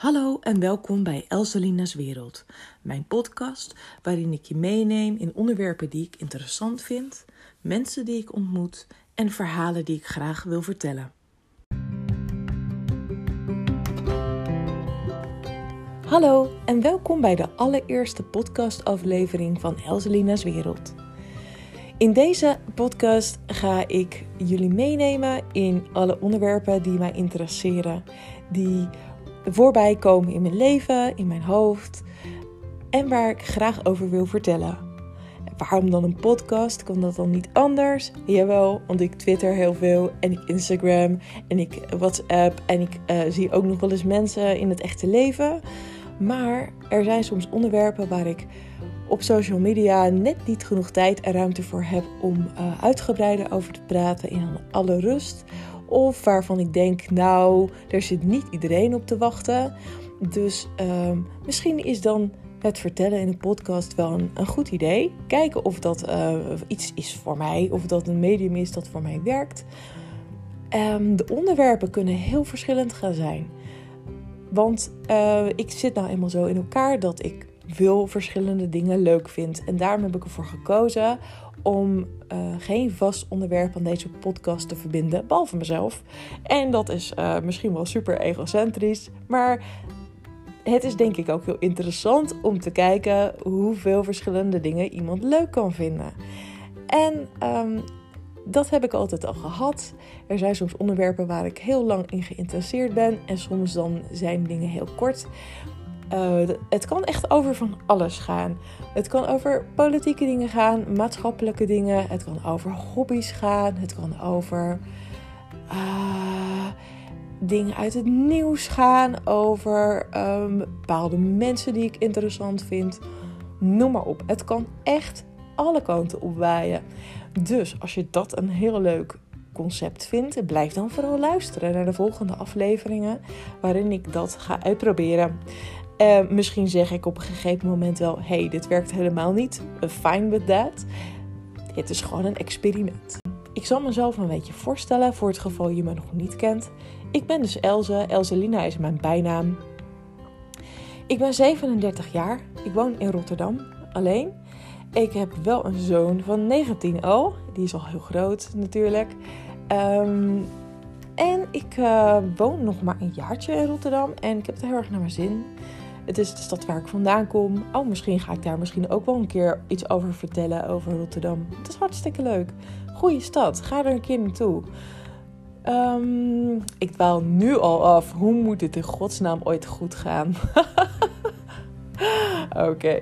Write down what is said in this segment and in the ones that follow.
Hallo en welkom bij Elselina's Wereld, mijn podcast waarin ik je meeneem in onderwerpen die ik interessant vind, mensen die ik ontmoet en verhalen die ik graag wil vertellen. Hallo en welkom bij de allereerste podcastaflevering van Elselina's Wereld. In deze podcast ga ik jullie meenemen in alle onderwerpen die mij interesseren, die voorbij komen in mijn leven, in mijn hoofd en waar ik graag over wil vertellen. Waarom dan een podcast? Kan dat dan niet anders? Jawel, want ik twitter heel veel en ik Instagram en ik WhatsApp en ik uh, zie ook nog wel eens mensen in het echte leven. Maar er zijn soms onderwerpen waar ik op social media net niet genoeg tijd en ruimte voor heb om uh, uitgebreider over te praten in alle rust. Of waarvan ik denk, nou, er zit niet iedereen op te wachten. Dus uh, misschien is dan het vertellen in een podcast wel een, een goed idee. Kijken of dat uh, iets is voor mij, of dat een medium is dat voor mij werkt. Um, de onderwerpen kunnen heel verschillend gaan zijn. Want uh, ik zit nou eenmaal zo in elkaar dat ik veel verschillende dingen leuk vind. En daarom heb ik ervoor gekozen om uh, geen vast onderwerp aan deze podcast te verbinden, behalve mezelf. En dat is uh, misschien wel super egocentrisch, maar het is denk ik ook heel interessant om te kijken hoeveel verschillende dingen iemand leuk kan vinden. En um, dat heb ik altijd al gehad. Er zijn soms onderwerpen waar ik heel lang in geïnteresseerd ben en soms dan zijn dingen heel kort. Uh, het kan echt over van alles gaan. Het kan over politieke dingen gaan, maatschappelijke dingen. Het kan over hobby's gaan. Het kan over uh, dingen uit het nieuws gaan. Over um, bepaalde mensen die ik interessant vind. Noem maar op. Het kan echt alle kanten opwaaien. Dus als je dat een heel leuk concept vindt, blijf dan vooral luisteren naar de volgende afleveringen waarin ik dat ga uitproberen. Uh, misschien zeg ik op een gegeven moment wel: hey, dit werkt helemaal niet. Fine with that. Het is gewoon een experiment. Ik zal mezelf een beetje voorstellen voor het geval je me nog niet kent. Ik ben dus Elze. Elzelina is mijn bijnaam. Ik ben 37 jaar. Ik woon in Rotterdam alleen. Ik heb wel een zoon van 19 al. Die is al heel groot natuurlijk. Um, en ik uh, woon nog maar een jaartje in Rotterdam. En ik heb het heel erg naar mijn zin. Het is de stad waar ik vandaan kom. Oh, misschien ga ik daar misschien ook wel een keer iets over vertellen over Rotterdam. Het is hartstikke leuk. Goeie stad. Ga er een keer naartoe. Um, ik dwaal nu al af. Hoe moet dit in godsnaam ooit goed gaan? Oké.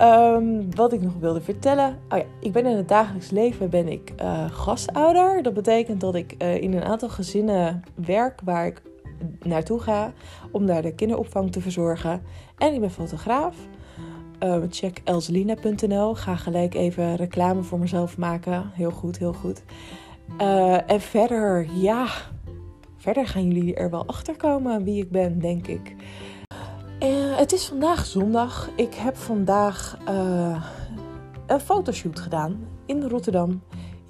Um, wat ik nog wilde vertellen. Oh ja, ik ben in het dagelijks leven ben ik uh, gastouder. Dat betekent dat ik uh, in een aantal gezinnen werk waar ik naartoe ga om daar de kinderopvang te verzorgen. En ik ben fotograaf. Uh, check elselina.nl. Ga gelijk even reclame voor mezelf maken. Heel goed, heel goed. Uh, en verder, ja, verder gaan jullie er wel achter komen wie ik ben, denk ik. Uh, het is vandaag zondag. Ik heb vandaag een fotoshoot gedaan in Rotterdam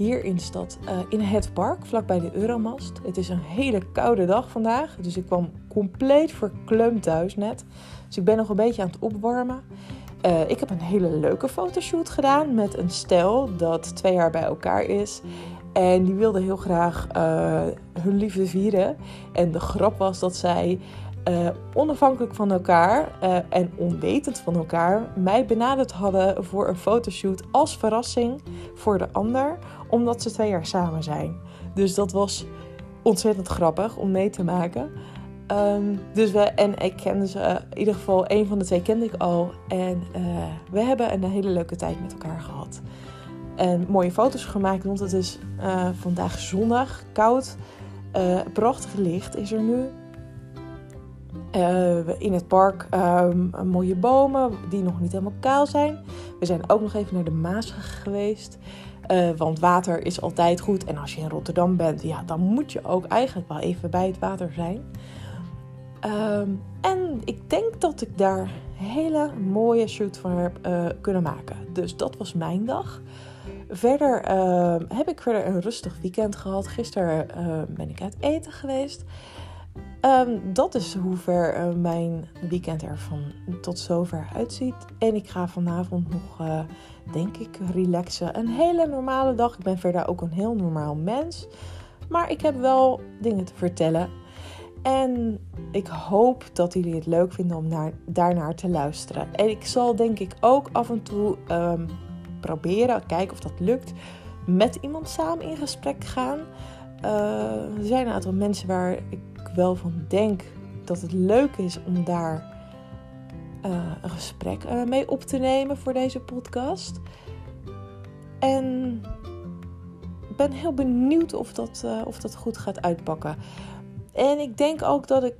hier in de stad, uh, in het park, vlakbij de Euromast. Het is een hele koude dag vandaag, dus ik kwam compleet verkleumd thuis net. Dus ik ben nog een beetje aan het opwarmen. Uh, ik heb een hele leuke fotoshoot gedaan met een stel dat twee jaar bij elkaar is. En die wilde heel graag uh, hun liefde vieren. En de grap was dat zij uh, onafhankelijk van elkaar uh, en onwetend van elkaar mij benaderd hadden voor een fotoshoot als verrassing voor de ander, omdat ze twee jaar samen zijn. Dus dat was ontzettend grappig om mee te maken. Um, dus we, en ik kende ze, in ieder geval een van de twee kende ik al. En we hebben een hele leuke tijd met elkaar gehad. En mooie foto's gemaakt, want het is vandaag zondag, koud. prachtig licht is er nu. Uh, in het park um, mooie bomen die nog niet helemaal kaal zijn. We zijn ook nog even naar de Maas geweest. Uh, want water is altijd goed. En als je in Rotterdam bent, ja, dan moet je ook eigenlijk wel even bij het water zijn. Um, en ik denk dat ik daar een hele mooie shoot van heb uh, kunnen maken. Dus dat was mijn dag. Verder heb ik verder een rustig weekend gehad. Gisteren ben ik uit eten geweest. Ehm, dat is hoe ver uh, mijn weekend er van tot zover uitziet. En ik ga vanavond nog, uh, denk ik, relaxen. Een hele normale dag. Ik ben verder ook een heel normaal mens. Maar ik heb wel dingen te vertellen. En ik hoop dat jullie het leuk vinden om naar, daarnaar te luisteren. En ik zal denk ik ook af en toe um, proberen, kijken of dat lukt, met iemand samen in gesprek gaan. Uh, er zijn een aantal mensen waar ik wel van denk dat het leuk is om daar uh, een gesprek uh, mee op te nemen voor deze podcast. En ben heel benieuwd of dat, of dat goed gaat uitpakken. En ik denk ook dat ik,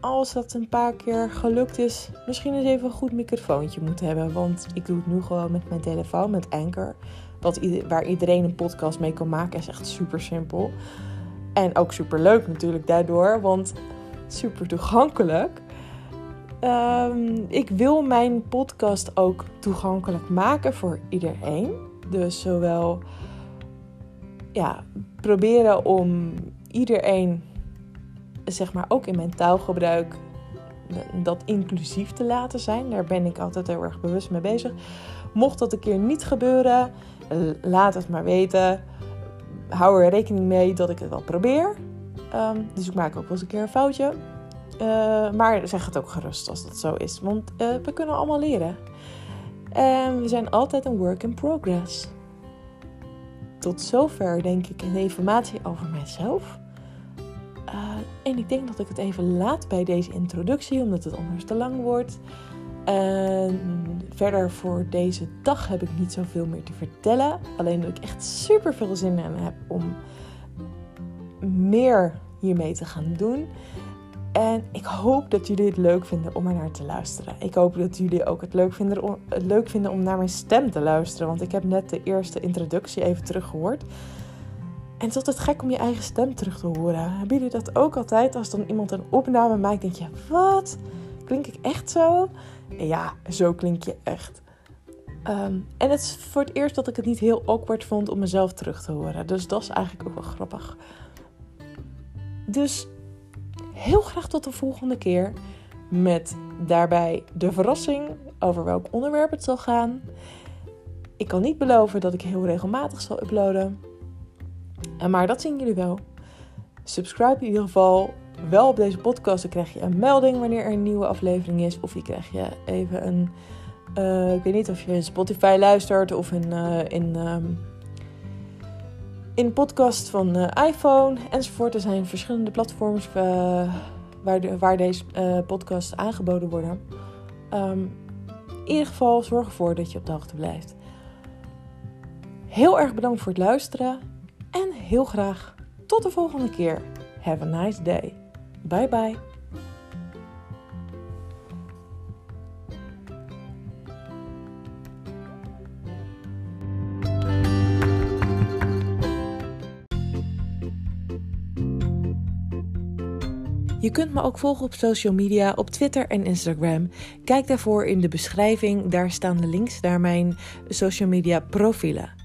als dat een paar keer gelukt is, misschien eens even een goed microfoontje moet hebben. Want ik doe het nu gewoon met mijn telefoon, met Anchor. Wat, waar iedereen een podcast mee kan maken, is echt super simpel. En ook super leuk natuurlijk daardoor, want super toegankelijk. Um, ik wil mijn podcast ook toegankelijk maken voor iedereen. Dus zowel ja, proberen om iedereen, zeg maar ook in mijn taalgebruik, dat inclusief te laten zijn. Daar ben ik altijd heel erg bewust mee bezig. Mocht dat een keer niet gebeuren, laat het maar weten hou er rekening mee dat ik het wel probeer. Um, dus ik maak ook wel eens een keer een foutje. Uh, maar zeg het ook gerust als dat zo is. Want uh, we kunnen allemaal leren. En we zijn altijd een work in progress. Tot zover denk ik de informatie over mijzelf. En ik denk dat ik het even laat bij deze introductie, omdat het anders te lang wordt. En verder voor deze dag heb ik niet zoveel meer te vertellen. Alleen dat ik echt super veel zin in heb om meer hiermee te gaan doen. En ik hoop dat jullie het leuk vinden om er naar te luisteren. Ik hoop dat jullie ook het leuk vinden, om, het leuk vinden om naar mijn stem te luisteren. Want ik heb net de eerste introductie even teruggehoord. En het is altijd gek om je eigen stem terug te horen. Hebben jullie dat ook altijd? Als dan iemand een opname maakt, denk je: wat? Klink ik echt zo? ja, zo klink je echt. Um, en het is voor het eerst dat ik het niet heel awkward vond om mezelf terug te horen. Dus dat is eigenlijk ook wel grappig. Dus heel graag tot de volgende keer. Met daarbij de verrassing over welk onderwerp het zal gaan. Ik kan niet beloven dat ik heel regelmatig zal uploaden. Maar dat zien jullie wel. Subscribe in ieder geval wel op deze podcast. Dan krijg je een melding wanneer er een nieuwe aflevering is. Of je krijg je even een. Uh, ik weet niet of je in Spotify luistert of in, uh, in, um, in podcast van uh, iPhone enzovoort. Er zijn verschillende platforms waar, de, waar deze podcasts aangeboden worden. Um, in ieder geval zorg ervoor dat je op de hoogte blijft. Heel erg bedankt voor het luisteren en heel graag tot de volgende keer. Have a nice day. Bye bye. Je kunt me ook volgen op social media, op Twitter en Instagram. Kijk daarvoor in de beschrijving, daar staan de links naar mijn social media profielen.